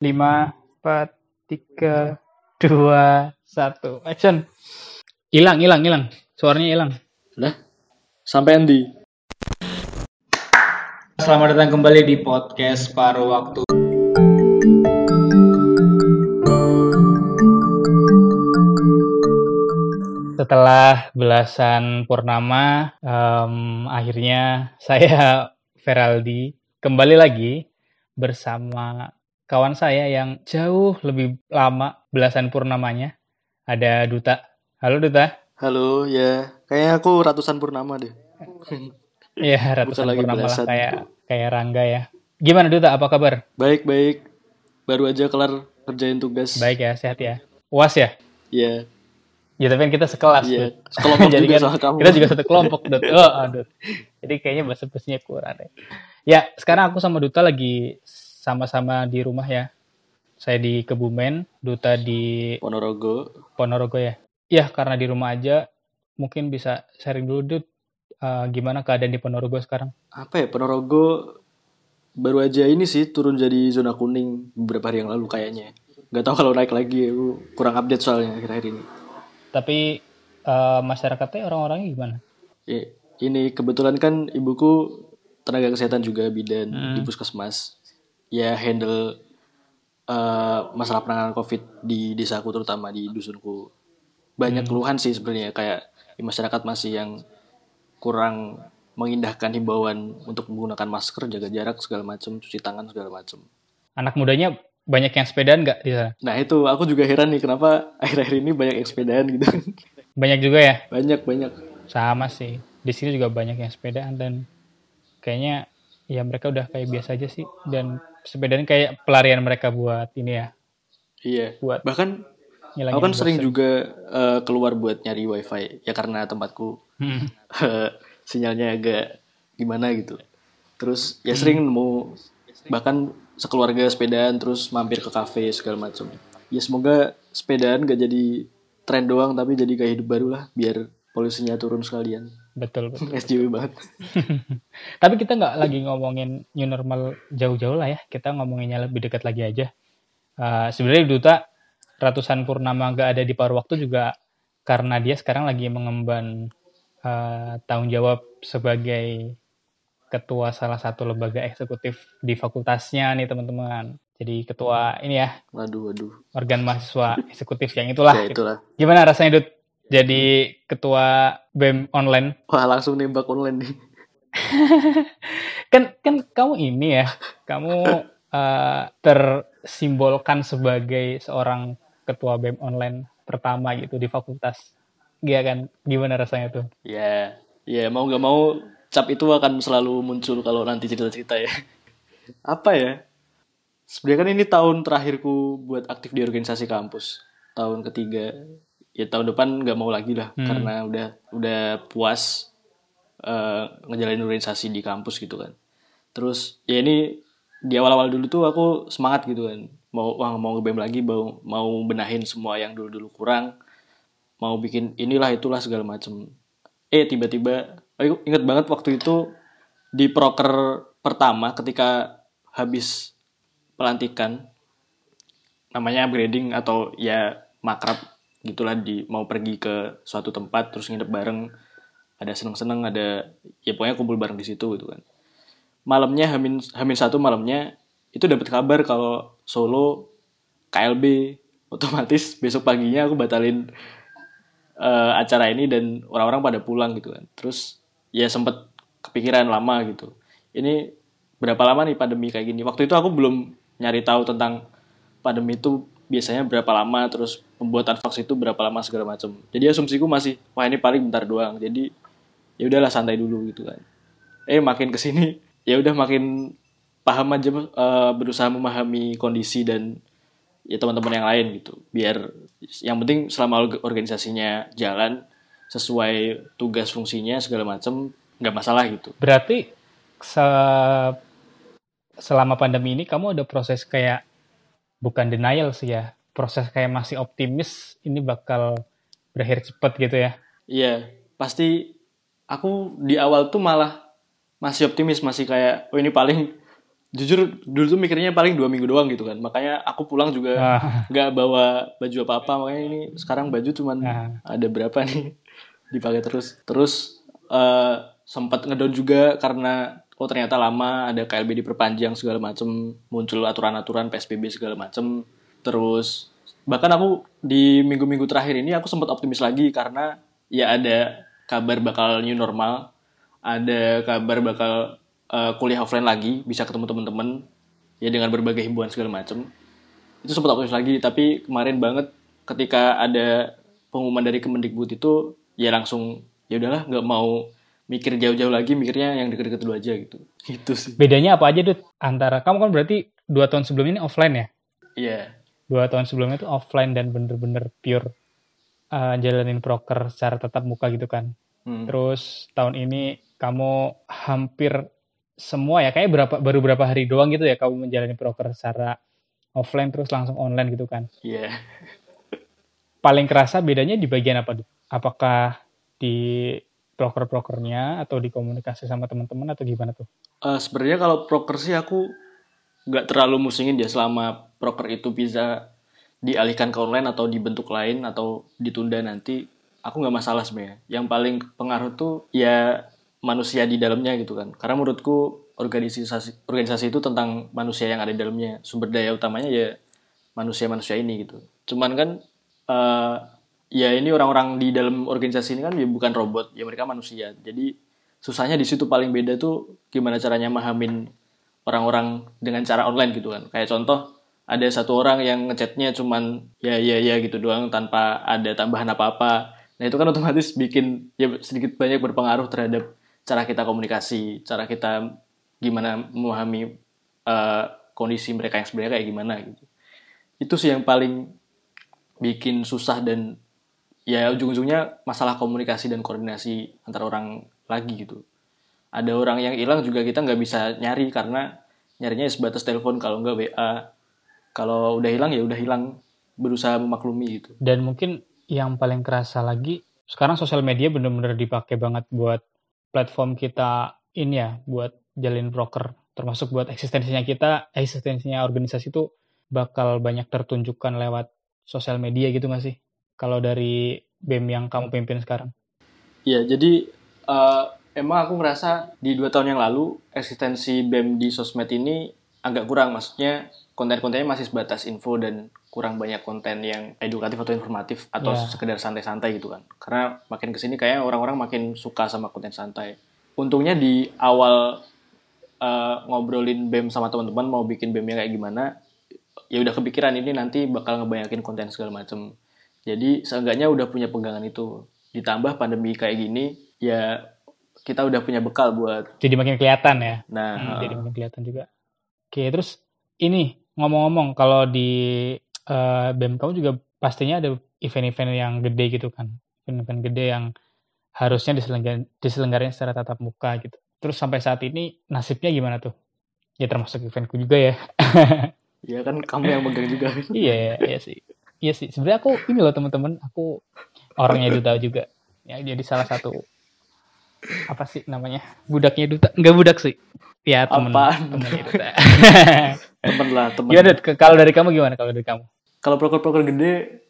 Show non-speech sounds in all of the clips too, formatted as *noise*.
lima, empat, tiga, dua, satu, action. Hilang, hilang, hilang. Suaranya hilang. Lah, sampai Andi. Selamat datang kembali di podcast Paruh Waktu. Setelah belasan purnama, em, akhirnya saya Feraldi kembali lagi bersama kawan saya yang jauh lebih lama belasan purnamanya. Ada Duta. Halo Duta. Halo, ya. Kayaknya aku ratusan purnama deh. *laughs* Iya, ratusan lagi purnama lah kayak kayak Rangga ya. Gimana Duta? Apa kabar? Baik, baik. Baru aja kelar kerjain tugas. Baik ya, sehat ya. Uas ya? Ya, Ya tapi kan kita sekelas Iya, sekelompok *laughs* Jadi juga kan sama kamu. kita juga satu kelompok Dut. Oh, aduh. Jadi kayaknya bahasa kurang deh. Ya, sekarang aku sama Duta lagi sama-sama di rumah ya. Saya di Kebumen, Duta di Ponorogo. Ponorogo ya. Ya, karena di rumah aja mungkin bisa sharing dulu Dut. eh, gimana keadaan di Ponorogo sekarang? Apa ya, Ponorogo baru aja ini sih turun jadi zona kuning beberapa hari yang lalu kayaknya. Gak tahu kalau naik lagi, aku kurang update soalnya akhir-akhir ini. Tapi eh, masyarakatnya orang-orangnya gimana? Ya, ini kebetulan kan ibuku tenaga kesehatan juga bidan Hmm. di puskesmas. Ya handle eh, masalah penanganan COVID di desaku terutama di dusunku. Banyak Hmm. keluhan sih sebenarnya kayak di masyarakat masih yang kurang mengindahkan himbauan untuk menggunakan masker, jaga jarak segala macam, cuci tangan segala macam. Anak mudanya banyak yang sepedaan nggak di sana? Nah itu aku juga heran nih kenapa akhir-akhir ini banyak yang sepedaan gitu. Banyak juga ya? banyak banyak. sama sih di sini juga banyak yang sepedaan dan kayaknya ya mereka udah kayak biasa aja sih dan sepedaan kayak pelarian mereka buat ini ya Iya. buat Bahkan Aku kan sering juga eh, keluar buat nyari wifi ya karena tempatku Hmm. *laughs* sinyalnya agak gimana gitu. Terus ya sering nemu bahkan sekeluarga sepedaan terus mampir ke kafe segala macam. Ya semoga sepedaan gak jadi tren doang tapi jadi kayak hidup baru lah biar polusinya turun sekalian. Betul, betul. *laughs* SJW banget. *laughs* tapi kita nggak lagi ngomongin new normal jauh-jauh lah ya kita ngomonginnya lebih dekat lagi aja Eh, sebenarnya duta ratusan purnama nggak ada di paruh waktu juga karena dia sekarang lagi mengemban eh, tanggung jawab sebagai ketua salah satu lembaga eksekutif di fakultasnya nih teman-teman. Jadi ketua ini ya Waduh waduh. organ mahasiswa eksekutif yang itulah. ya itulah. Gimana rasanya Dut? Jadi ketua BEM online. Wah langsung nembak online nih. *laughs* Kan kan kamu ini ya, kamu eh, tersimbolkan sebagai seorang ketua BEM online pertama gitu di fakultas. Iya kan? Gimana rasanya tuh? Ya, ya mau nggak mau cap itu akan selalu muncul kalau nanti cerita-cerita ya. *laughs* Apa ya? Sebenarnya kan ini tahun terakhirku buat aktif di organisasi kampus. Tahun ketiga. Ya tahun depan nggak mau lagi lah Hmm. karena udah udah puas eh, ngejalanin organisasi di kampus gitu kan. Terus ya ini di awal-awal dulu tuh aku semangat gitu kan. Mau wah, mau nge lagi, mau mau benahin semua yang dulu-dulu kurang mau bikin inilah itulah segala macem eh tiba-tiba aku inget banget waktu itu di proker pertama ketika habis pelantikan namanya upgrading atau ya makrab gitulah di mau pergi ke suatu tempat terus nginep bareng ada seneng-seneng ada ya pokoknya kumpul bareng di situ gitu kan malamnya hamin hamin satu malamnya itu dapat kabar kalau Solo KLB otomatis *laughs* besok paginya aku batalin eh, acara ini dan orang-orang pada pulang gitu kan. Terus ya sempet kepikiran lama gitu. Ini berapa lama nih pandemi kayak gini? Waktu itu aku belum nyari tahu tentang pandemi itu biasanya berapa lama, terus pembuatan vaksin itu berapa lama segala macam. Jadi asumsiku masih wah ini paling bentar doang. Jadi ya udahlah santai dulu gitu kan. Eh makin ke sini *laughs* ya udah makin paham aja eh, berusaha memahami kondisi dan ya teman-teman yang lain gitu biar yang penting selama org- organisasinya jalan sesuai tugas fungsinya segala macam nggak masalah gitu Berarti se- selama pandemi ini kamu ada proses kayak bukan denial sih ya, proses kayak masih optimis ini bakal berakhir cepat gitu ya. iya pasti aku di awal tuh malah masih optimis masih kayak oh ini paling jujur dulu tuh mikirnya paling dua minggu doang gitu kan. Makanya aku pulang juga Ah, nggak bawa baju apa apa makanya ini sekarang baju cuman Ah. ada berapa nih? *laughs* Dipakai terus. Terus eh, sempat ngedown juga karena oh ternyata lama ada KLB diperpanjang segala macem muncul aturan-aturan PSBB segala macem. Terus bahkan aku di minggu-minggu terakhir ini aku sempat optimis lagi karena ya ada kabar bakal new normal ada kabar bakal eh, kuliah offline lagi bisa ketemu teman-teman ya dengan berbagai himbauan segala macem. Itu sempat optimis lagi tapi kemarin banget ketika ada pengumuman dari Kemendikbud itu ya langsung ya udahlah nggak mau mikir jauh-jauh lagi mikirnya yang deket-deket dulu aja gitu *laughs* itu sih bedanya apa aja Dut? Antara kamu kan berarti dua tahun sebelum ini offline ya? iya Dua tahun sebelumnya itu offline dan bener-bener pure uh, jalanin proker secara tatap muka gitu kan. Hmm. Terus tahun ini kamu hampir semua ya kayak berapa baru berapa hari doang gitu ya kamu menjalani proker secara offline terus langsung online gitu kan. iya Paling kerasa bedanya di bagian apa? Dut? Apakah di proker-prokernya atau di komunikasi sama teman-teman atau gimana tuh? Eh, sebenarnya kalau proker sih aku nggak terlalu musingin dia selama proker itu bisa dialihkan ke online atau dibentuk lain atau ditunda nanti aku nggak masalah sebenarnya. Yang paling pengaruh tuh ya manusia di dalamnya gitu kan. Karena menurutku organisasi organisasi itu tentang manusia yang ada di dalamnya. Sumber daya utamanya ya manusia-manusia ini gitu. Cuman kan eh, ya ini orang-orang di dalam organisasi ini kan ya bukan robot ya mereka manusia. Jadi susahnya di situ paling beda tuh gimana caranya mahamin orang-orang dengan cara online gitu kan. Kayak contoh ada satu orang yang ngechatnya cuman ya ya ya gitu doang tanpa ada tambahan apa-apa. Nah itu kan otomatis bikin ya sedikit banyak berpengaruh terhadap cara kita komunikasi cara kita gimana memahami eh, kondisi mereka yang sebenarnya kayak gimana gitu. Itu sih yang paling bikin susah dan ya ujung-ujungnya masalah komunikasi dan koordinasi antara orang lagi gitu ada orang yang hilang juga kita nggak bisa nyari karena nyarinya sebatas telepon kalau nggak WA kalau udah hilang ya udah hilang berusaha memaklumi gitu Dan mungkin yang paling kerasa lagi, sekarang sosial media bener-bener dipakai banget buat platform kita ini ya, buat jalin broker. Termasuk buat eksistensinya kita, eksistensinya organisasi itu bakal banyak tertunjukkan lewat sosial media gitu nggak sih? Kalau dari BEM yang kamu pimpin sekarang. ya jadi eh, emang aku ngerasa di dua tahun yang lalu eksistensi BEM di sosmed ini agak kurang maksudnya konten-kontennya masih sebatas info dan kurang banyak konten yang edukatif atau informatif atau Ya. sekedar santai-santai gitu kan karena makin ke sini kayak orang-orang makin suka sama konten santai untungnya di awal eh, ngobrolin BEM sama teman-teman mau bikin BEM-nya kayak gimana ya udah kepikiran ini nanti bakal ngebanyakin konten segala macem jadi seenggaknya udah punya pegangan itu ditambah pandemi kayak gini ya kita udah punya bekal buat Jadi makin kelihatan ya. nah Hmm, jadi makin kelihatan juga. Oke, terus ini ngomong-ngomong kalau di eh, BEM kamu juga pastinya ada event-event yang gede gitu kan. Event-event gede yang harusnya diselenggar diselenggarain secara tatap muka gitu. Terus sampai saat ini nasibnya gimana tuh? Ya termasuk eventku juga ya. ya kan kamu yang megang juga *laughs* iya, iya sih. Iya sih. Sebenarnya aku ini loh teman-teman, aku orangnya Duta juga. Ya jadi salah satu apa sih namanya? Budaknya Duta. Enggak budak sih. Ya temennya Duta. *laughs* temen lah temen Gimana, kalau dari kamu gimana kalau dari kamu? kalau proker-proker gede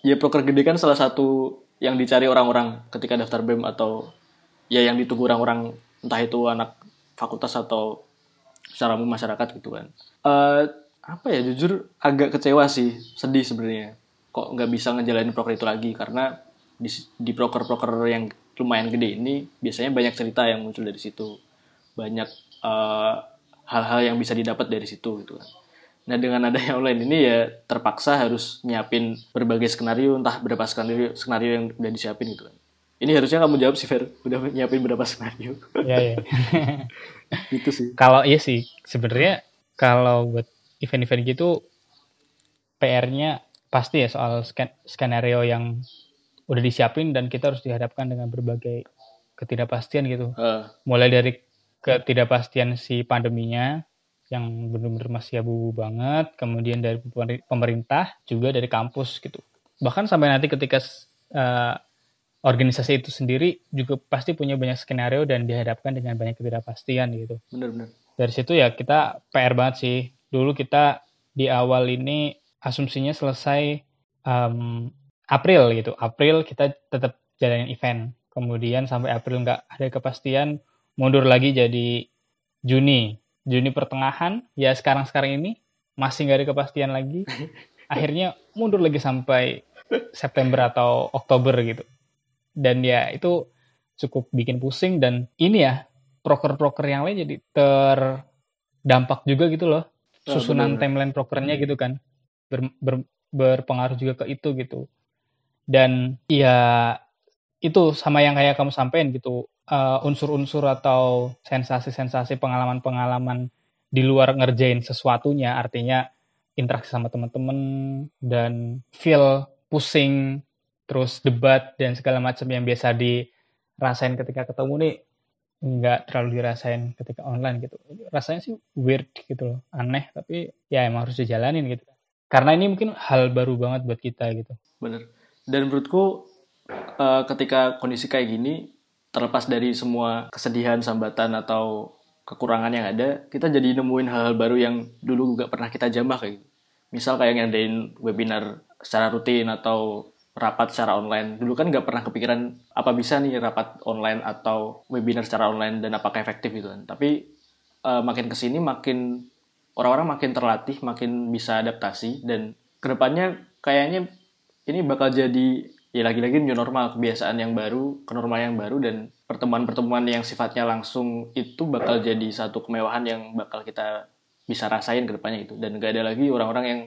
ya proker gede kan salah satu yang dicari orang-orang ketika daftar BEM atau ya yang ditunggu orang-orang entah itu anak fakultas atau secara umum masyarakat gitu kan Eh apa ya jujur agak kecewa sih sedih sebenarnya kok nggak bisa ngejalanin proker itu lagi karena di, di proker-proker yang lumayan gede ini biasanya banyak cerita yang muncul dari situ banyak eh, hal-hal yang bisa didapat dari situ gitu kan Nah dengan adanya online ini ya terpaksa harus nyiapin berbagai skenario, entah berapa skenario skenario yang udah disiapin gitu kan. Ini harusnya kamu jawab sih Fer, udah nyiapin berapa skenario. Ya ya. *laughs* gitu sih. kalau iya sih sebenarnya kalau buat event-event gitu PR-nya pasti ya soal sken- skenario yang udah disiapin dan kita harus dihadapkan dengan berbagai ketidakpastian gitu. Eh, Mulai dari ketidakpastian si pandeminya yang benar-benar masih abu-abu banget, kemudian dari pemeri- pemerintah juga dari kampus gitu. Bahkan sampai nanti ketika eh, organisasi itu sendiri juga pasti punya banyak skenario dan dihadapkan dengan banyak ketidakpastian gitu. bener-bener. dari situ ya kita PR banget sih. Dulu kita di awal ini asumsinya selesai um, April gitu. April kita tetap jalanin event. Kemudian sampai April nggak ada kepastian, mundur lagi jadi Juni. Juni pertengahan, ya sekarang-sekarang ini masih nggak ada kepastian lagi. *laughs* Akhirnya mundur lagi sampai September atau Oktober gitu. Dan ya itu cukup bikin pusing dan ini ya proker-proker yang lain jadi terdampak juga gitu loh susunan oh, timeline prokernya gitu kan. Ber, ber, berpengaruh juga ke itu gitu. Dan ya itu sama yang kayak kamu sampein gitu. Uh, unsur-unsur atau sensasi-sensasi pengalaman-pengalaman di luar ngerjain sesuatunya artinya interaksi sama teman-teman dan feel pusing terus debat dan segala macam yang biasa dirasain ketika ketemu nih nggak terlalu dirasain ketika online gitu. Rasanya sih weird gitu loh aneh tapi ya emang harus dijalanin gitu. Karena ini mungkin hal baru banget buat kita gitu. Bener. Dan menurutku uh, ketika kondisi kayak gini terlepas dari semua kesedihan sambatan atau kekurangan yang ada kita jadi nemuin hal-hal baru yang dulu nggak pernah kita jamah kayak gitu. Misal kayak ngadain webinar secara rutin atau rapat secara online. Dulu kan nggak pernah kepikiran apa bisa nih rapat online atau webinar secara online dan apakah efektif gitu kan. Tapi uh, makin ke sini makin orang-orang makin terlatih, makin bisa adaptasi dan ke depannya kayaknya ini bakal jadi ya lagi-lagi new normal kebiasaan yang baru, kenormal yang baru dan pertemuan-pertemuan yang sifatnya langsung itu bakal jadi satu kemewahan yang bakal kita bisa rasain ke depannya gitu dan gak ada lagi orang-orang yang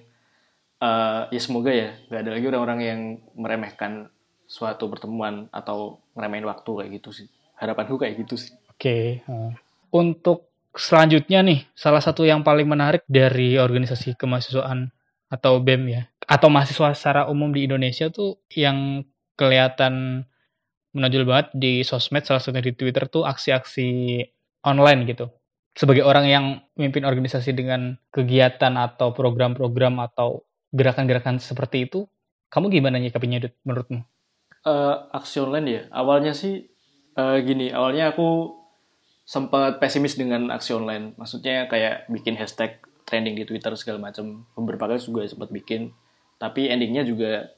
uh, ya semoga ya nggak ada lagi orang-orang yang meremehkan suatu pertemuan atau ngeremehin waktu kayak gitu sih harapanku kayak gitu sih oke okay. uh. untuk selanjutnya nih salah satu yang paling menarik dari organisasi kemahasiswaan atau BEM ya atau mahasiswa secara umum di Indonesia tuh yang kelihatan menonjol banget di sosmed salah satunya di Twitter tuh aksi-aksi online gitu sebagai orang yang memimpin organisasi dengan kegiatan atau program-program atau gerakan-gerakan seperti itu, kamu gimana nyikapinnya Dut, menurutmu? Uh, aksi online ya, awalnya sih uh, gini, awalnya aku sempat pesimis dengan aksi online. Maksudnya kayak bikin hashtag trending di Twitter segala macam. Beberapa kali juga sempat bikin, tapi endingnya juga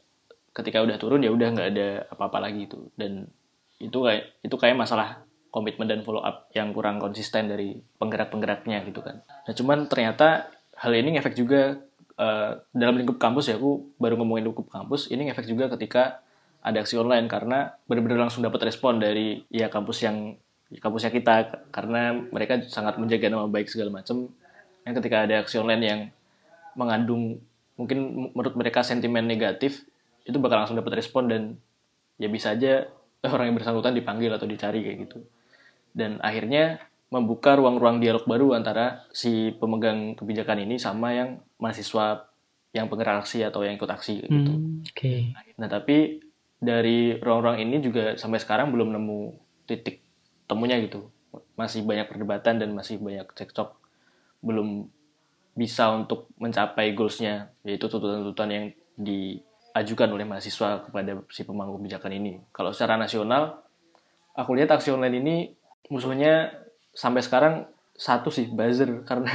ketika udah turun ya udah nggak ada apa-apa lagi itu. Dan itu kayak itu kayak masalah komitmen dan follow up yang kurang konsisten dari penggerak-penggeraknya gitu kan. Nah cuman ternyata hal ini ngefek juga uh, dalam lingkup kampus ya aku baru ngomongin lingkup kampus ini efek juga ketika ada aksi online karena benar-benar langsung dapat respon dari ya kampus yang kampusnya kita. Karena mereka sangat menjaga nama baik segala macam yang ketika ada aksi online yang mengandung mungkin menurut mereka sentimen negatif itu bakal langsung dapat respon dan ya bisa aja orang yang bersangkutan dipanggil atau dicari kayak gitu. Dan akhirnya membuka ruang-ruang dialog baru antara si pemegang kebijakan ini sama yang mahasiswa yang penggerak aksi atau yang ikut aksi gitu. Hmm, Oke. Okay. Nah tapi dari ruang-ruang ini juga sampai sekarang belum nemu titik temunya gitu. Masih banyak perdebatan dan masih banyak cekcok. Belum bisa untuk mencapai goalsnya yaitu tuntutan-tuntutan yang diajukan oleh mahasiswa kepada si pemangku kebijakan ini. Kalau secara nasional, aku lihat aksi online ini musuhnya sampai sekarang satu sih buzzer. *laughs* Karena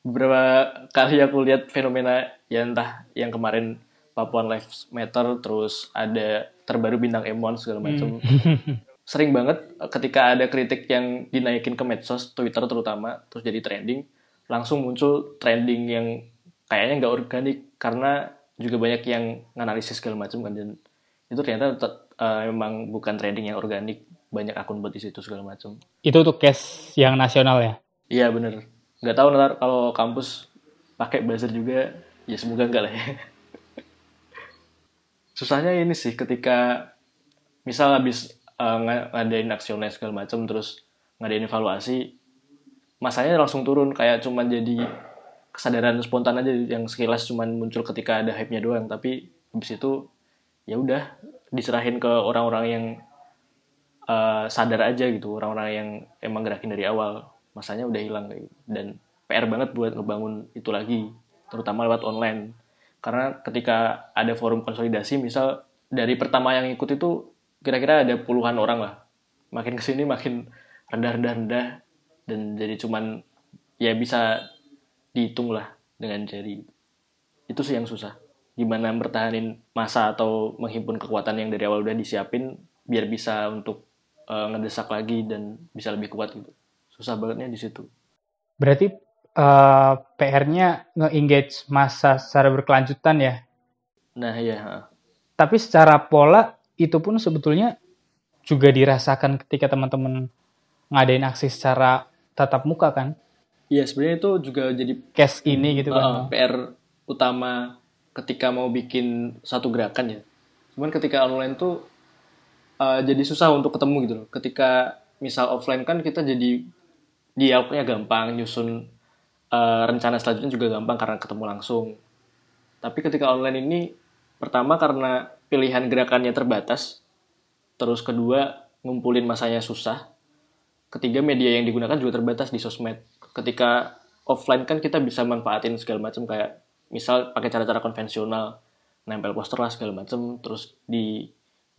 beberapa kali aku lihat fenomena ya entah yang kemarin Papuan Lives Matter terus ada terbaru bintang Emon segala macam hmm. *laughs* sering banget ketika ada kritik yang dinaikin ke medsos Twitter terutama terus jadi trending langsung muncul trending yang kayaknya nggak organik karena juga banyak yang nganalisis segala macam kan. Dan itu ternyata uh, memang bukan trending yang organik banyak akun buat di situ segala macam. Itu untuk case yang nasional ya? Iya bener. Nggak tahu ntar kalau kampus pakai buzzer juga, ya semoga enggak lah ya. *laughs* Susahnya ini sih ketika misal habis uh, ngadain aksi online segala macam terus ngadain evaluasi, masanya langsung turun kayak cuman jadi kesadaran spontan aja yang sekilas cuman muncul ketika ada hype-nya doang, tapi habis itu ya udah diserahin ke orang-orang yang uh, sadar aja gitu orang-orang yang emang gerakin dari awal. Masanya udah hilang gitu. dan PR banget buat ngebangun itu lagi terutama lewat online. Karena ketika ada forum konsolidasi misal dari pertama yang ikut itu kira-kira ada puluhan orang lah. Makin ke sini makin rendah rendah rendah dan jadi cuman ya bisa dihitung lah dengan jari. Itu sih yang susah. Gimana bertahanin masa atau menghimpun kekuatan yang dari awal udah disiapin biar bisa untuk uh, ngedesak lagi dan bisa lebih kuat gitu. Susah bangetnya di situ. Berarti uh, PR-nya nge-engage masa secara berkelanjutan ya? Nah iya tapi secara pola itu pun sebetulnya juga dirasakan ketika teman-teman ngadain aksi secara tatap muka kan? Iya sebenarnya itu juga jadi case ini gitu kan. Uh, PR utama ketika mau bikin satu gerakan ya. Cuman ketika online tuh uh, jadi susah untuk ketemu gitu loh. Ketika misal offline kan kita jadi dialognya gampang, nyusun uh, rencana selanjutnya juga gampang karena ketemu langsung. Tapi ketika online ini pertama karena pilihan gerakannya terbatas, terus kedua ngumpulin masanya susah, ketiga media yang digunakan juga terbatas di sosmed ketika offline kan kita bisa manfaatin segala macam kayak misal pakai cara-cara konvensional nempel poster lah segala macam terus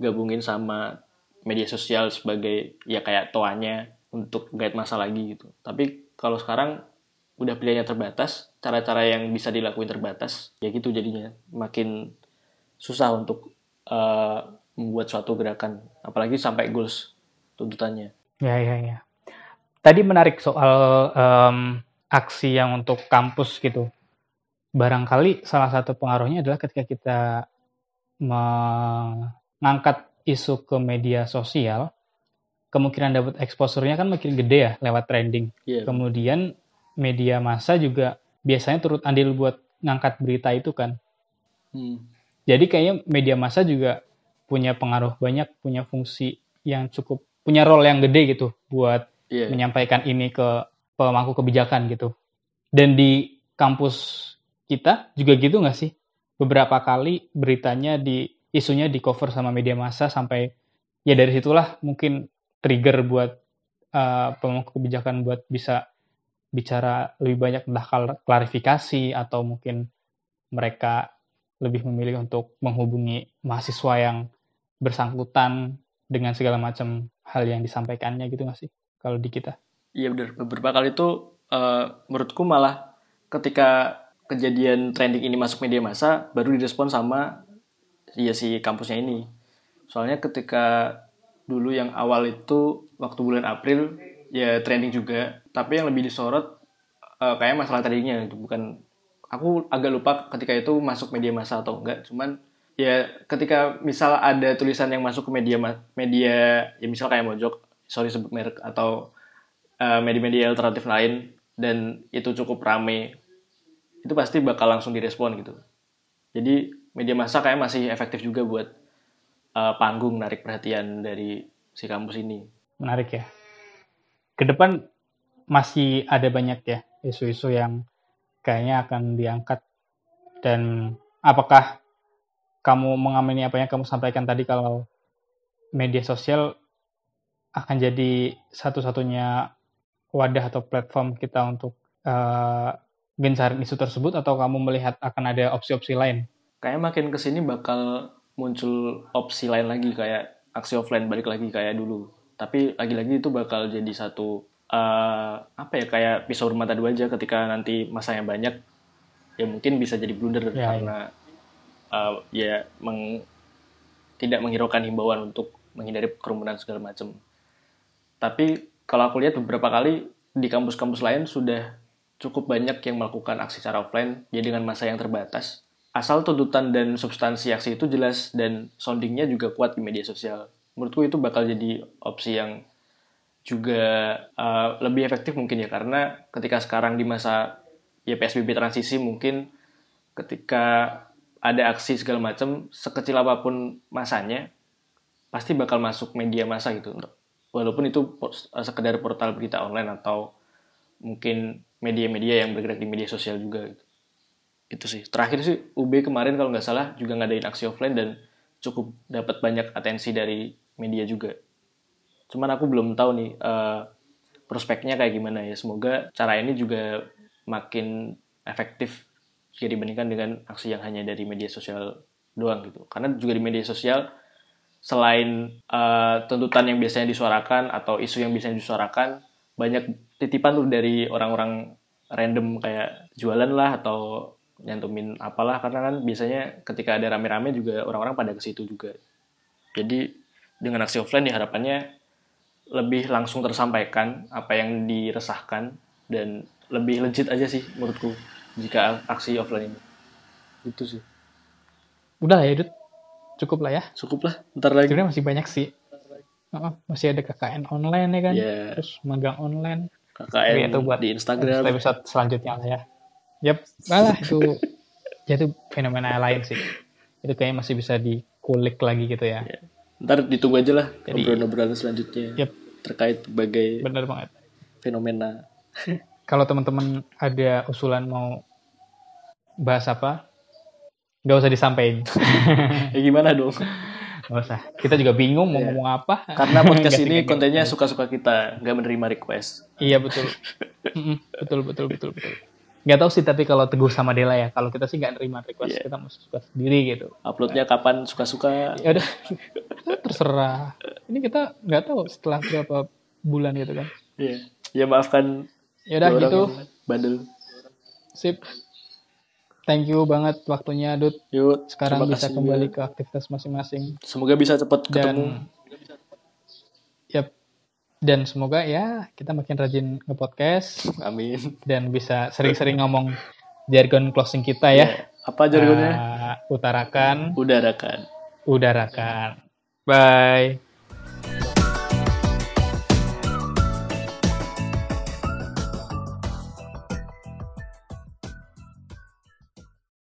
digabungin sama media sosial sebagai ya kayak toanya untuk guide masa lagi gitu. Tapi kalau sekarang udah pilihannya terbatas cara-cara yang bisa dilakuin terbatas ya gitu jadinya. Makin susah untuk uh, membuat suatu gerakan apalagi sampai goals tuntutannya. Ya ya ya. Tadi menarik soal um, aksi yang untuk kampus gitu. Barangkali salah satu pengaruhnya adalah ketika kita mengangkat isu ke media sosial, kemungkinan dapat exposure-nya kan makin gede ya lewat trending. Yeah. Kemudian media massa juga biasanya turut andil buat ngangkat berita itu kan. Hmm. Jadi kayaknya media massa juga punya pengaruh banyak, punya fungsi yang cukup punya role yang gede gitu buat yeah. menyampaikan ini ke pemangku kebijakan gitu. Dan di kampus kita juga gitu nggak sih? Beberapa kali beritanya di isunya di cover sama media massa sampai ya dari situlah mungkin trigger buat uh, pemangku kebijakan buat bisa bicara lebih banyak tentang klarifikasi atau mungkin mereka lebih memilih untuk menghubungi mahasiswa yang bersangkutan dengan segala macam hal yang disampaikannya gitu nggak sih? kalau di kita. Iya benar. Beberapa kali itu uh, menurutku malah ketika kejadian trending ini masuk media massa baru direspon sama ya si kampusnya ini. Soalnya ketika dulu yang awal itu waktu bulan April ya trending juga, tapi yang lebih disorot uh, kayak masalah tadinya itu bukan aku agak lupa ketika itu masuk media massa atau enggak, cuman ya ketika misal ada tulisan yang masuk ke media media ya misal kayak mojok sorry sebut merek atau media eh, media-media alternatif lain dan itu cukup rame itu pasti bakal langsung direspon gitu. Jadi media massa kayak masih efektif juga buat uh, panggung narik perhatian dari si kampus ini. Menarik ya. Ke depan masih ada banyak ya isu-isu yang kayaknya akan diangkat. Dan apakah kamu mengamini apa yang kamu sampaikan tadi kalau media sosial akan jadi satu-satunya wadah atau platform kita untuk uh, gencarin isu tersebut? Atau kamu melihat akan ada opsi-opsi lain? Kayaknya makin ke sini bakal muncul opsi lain lagi kayak aksi offline balik lagi kayak dulu. Tapi lagi-lagi itu bakal jadi satu uh, apa ya kayak pisau bermata dua aja ketika nanti masanya banyak ya mungkin bisa jadi blunder ya, karena ya, uh, ya meng, tidak menghiraukan himbauan untuk menghindari kerumunan segala macam. Tapi kalau aku lihat beberapa kali di kampus-kampus lain sudah cukup banyak yang melakukan aksi secara offline, ya dengan masa yang terbatas. Asal tuntutan dan substansi aksi itu jelas dan soundingnya juga kuat di media sosial. Menurutku itu bakal jadi opsi yang juga uh, lebih efektif mungkin ya karena ketika sekarang di masa ya PSBB transisi mungkin ketika ada aksi segala macam sekecil apa pun masanya pasti bakal masuk media masa gitu walaupun itu eh, sekedar portal berita online atau mungkin media-media yang bergerak di media sosial juga gitu. Itu sih. Terakhir sih UB kemarin kalau nggak salah juga ngadain aksi offline dan cukup dapat banyak atensi dari media juga. Cuman aku belum tahu nih uh, prospeknya kayak gimana ya. Semoga cara ini juga makin efektif jika dibandingkan dengan aksi yang hanya dari media sosial doang gitu. Karena juga di media sosial selain uh, tuntutan yang biasanya disuarakan atau isu yang biasanya disuarakan banyak titipan tuh dari orang-orang random kayak jualan lah atau nyantumin apalah karena kan biasanya ketika ada rame-rame juga orang-orang pada ke situ juga. Jadi dengan aksi offline diharapannya lebih langsung tersampaikan apa yang diresahkan dan lebih legit aja sih menurutku jika aksi offline ini. Itu sih. Udah lah ya, Dut. Cukup lah ya. Cukup lah, ntar lagi. Sebenarnya masih banyak sih. Heeh, masih ada KKN online ya kan. Iya. Terus magang online. KKN Tapi itu buat di Instagram. episode selanjutnya lah ya. Yap, malah itu ya itu fenomena lain sih. Itu kayaknya masih bisa dikulik lagi gitu ya. Ya. Ntar ditunggu aja lah obrolan-obrolan selanjutnya Yap, terkait berbagai bener banget. fenomena. *laughs* Kalau teman-teman ada usulan mau bahas apa, nggak usah disampaikan. *laughs* Ya gimana dong? Nggak usah. Kita juga bingung mau Iya. ngomong apa. Karena *laughs* podcast ini kontennya suka-suka kita, nggak menerima request. Iya betul. Betul betul betul betul. Nggak tahu sih tapi kalau Teguh sama Dela ya, kalau kita sih nggak nerima request, Iya. kita mau suka sendiri gitu. Uploadnya kapan suka-suka. Ya udah, *laughs* terserah. Ini kita nggak tahu setelah berapa bulan gitu kan. Iya. Ya maafkan Ya udah gitu, bandel. sip. Thank you banget waktunya Dut. Yuk, Sekarang bisa kasih kembali juga. ke aktivitas masing-masing Semoga bisa cepat ketemu. dan. Dan semoga ya kita makin rajin nge-podcast Amin. dan bisa sering-sering ngomong jargon closing kita ya. Apa jargonnya? Uh, utarakan, Udarakan. udarakan. Bye.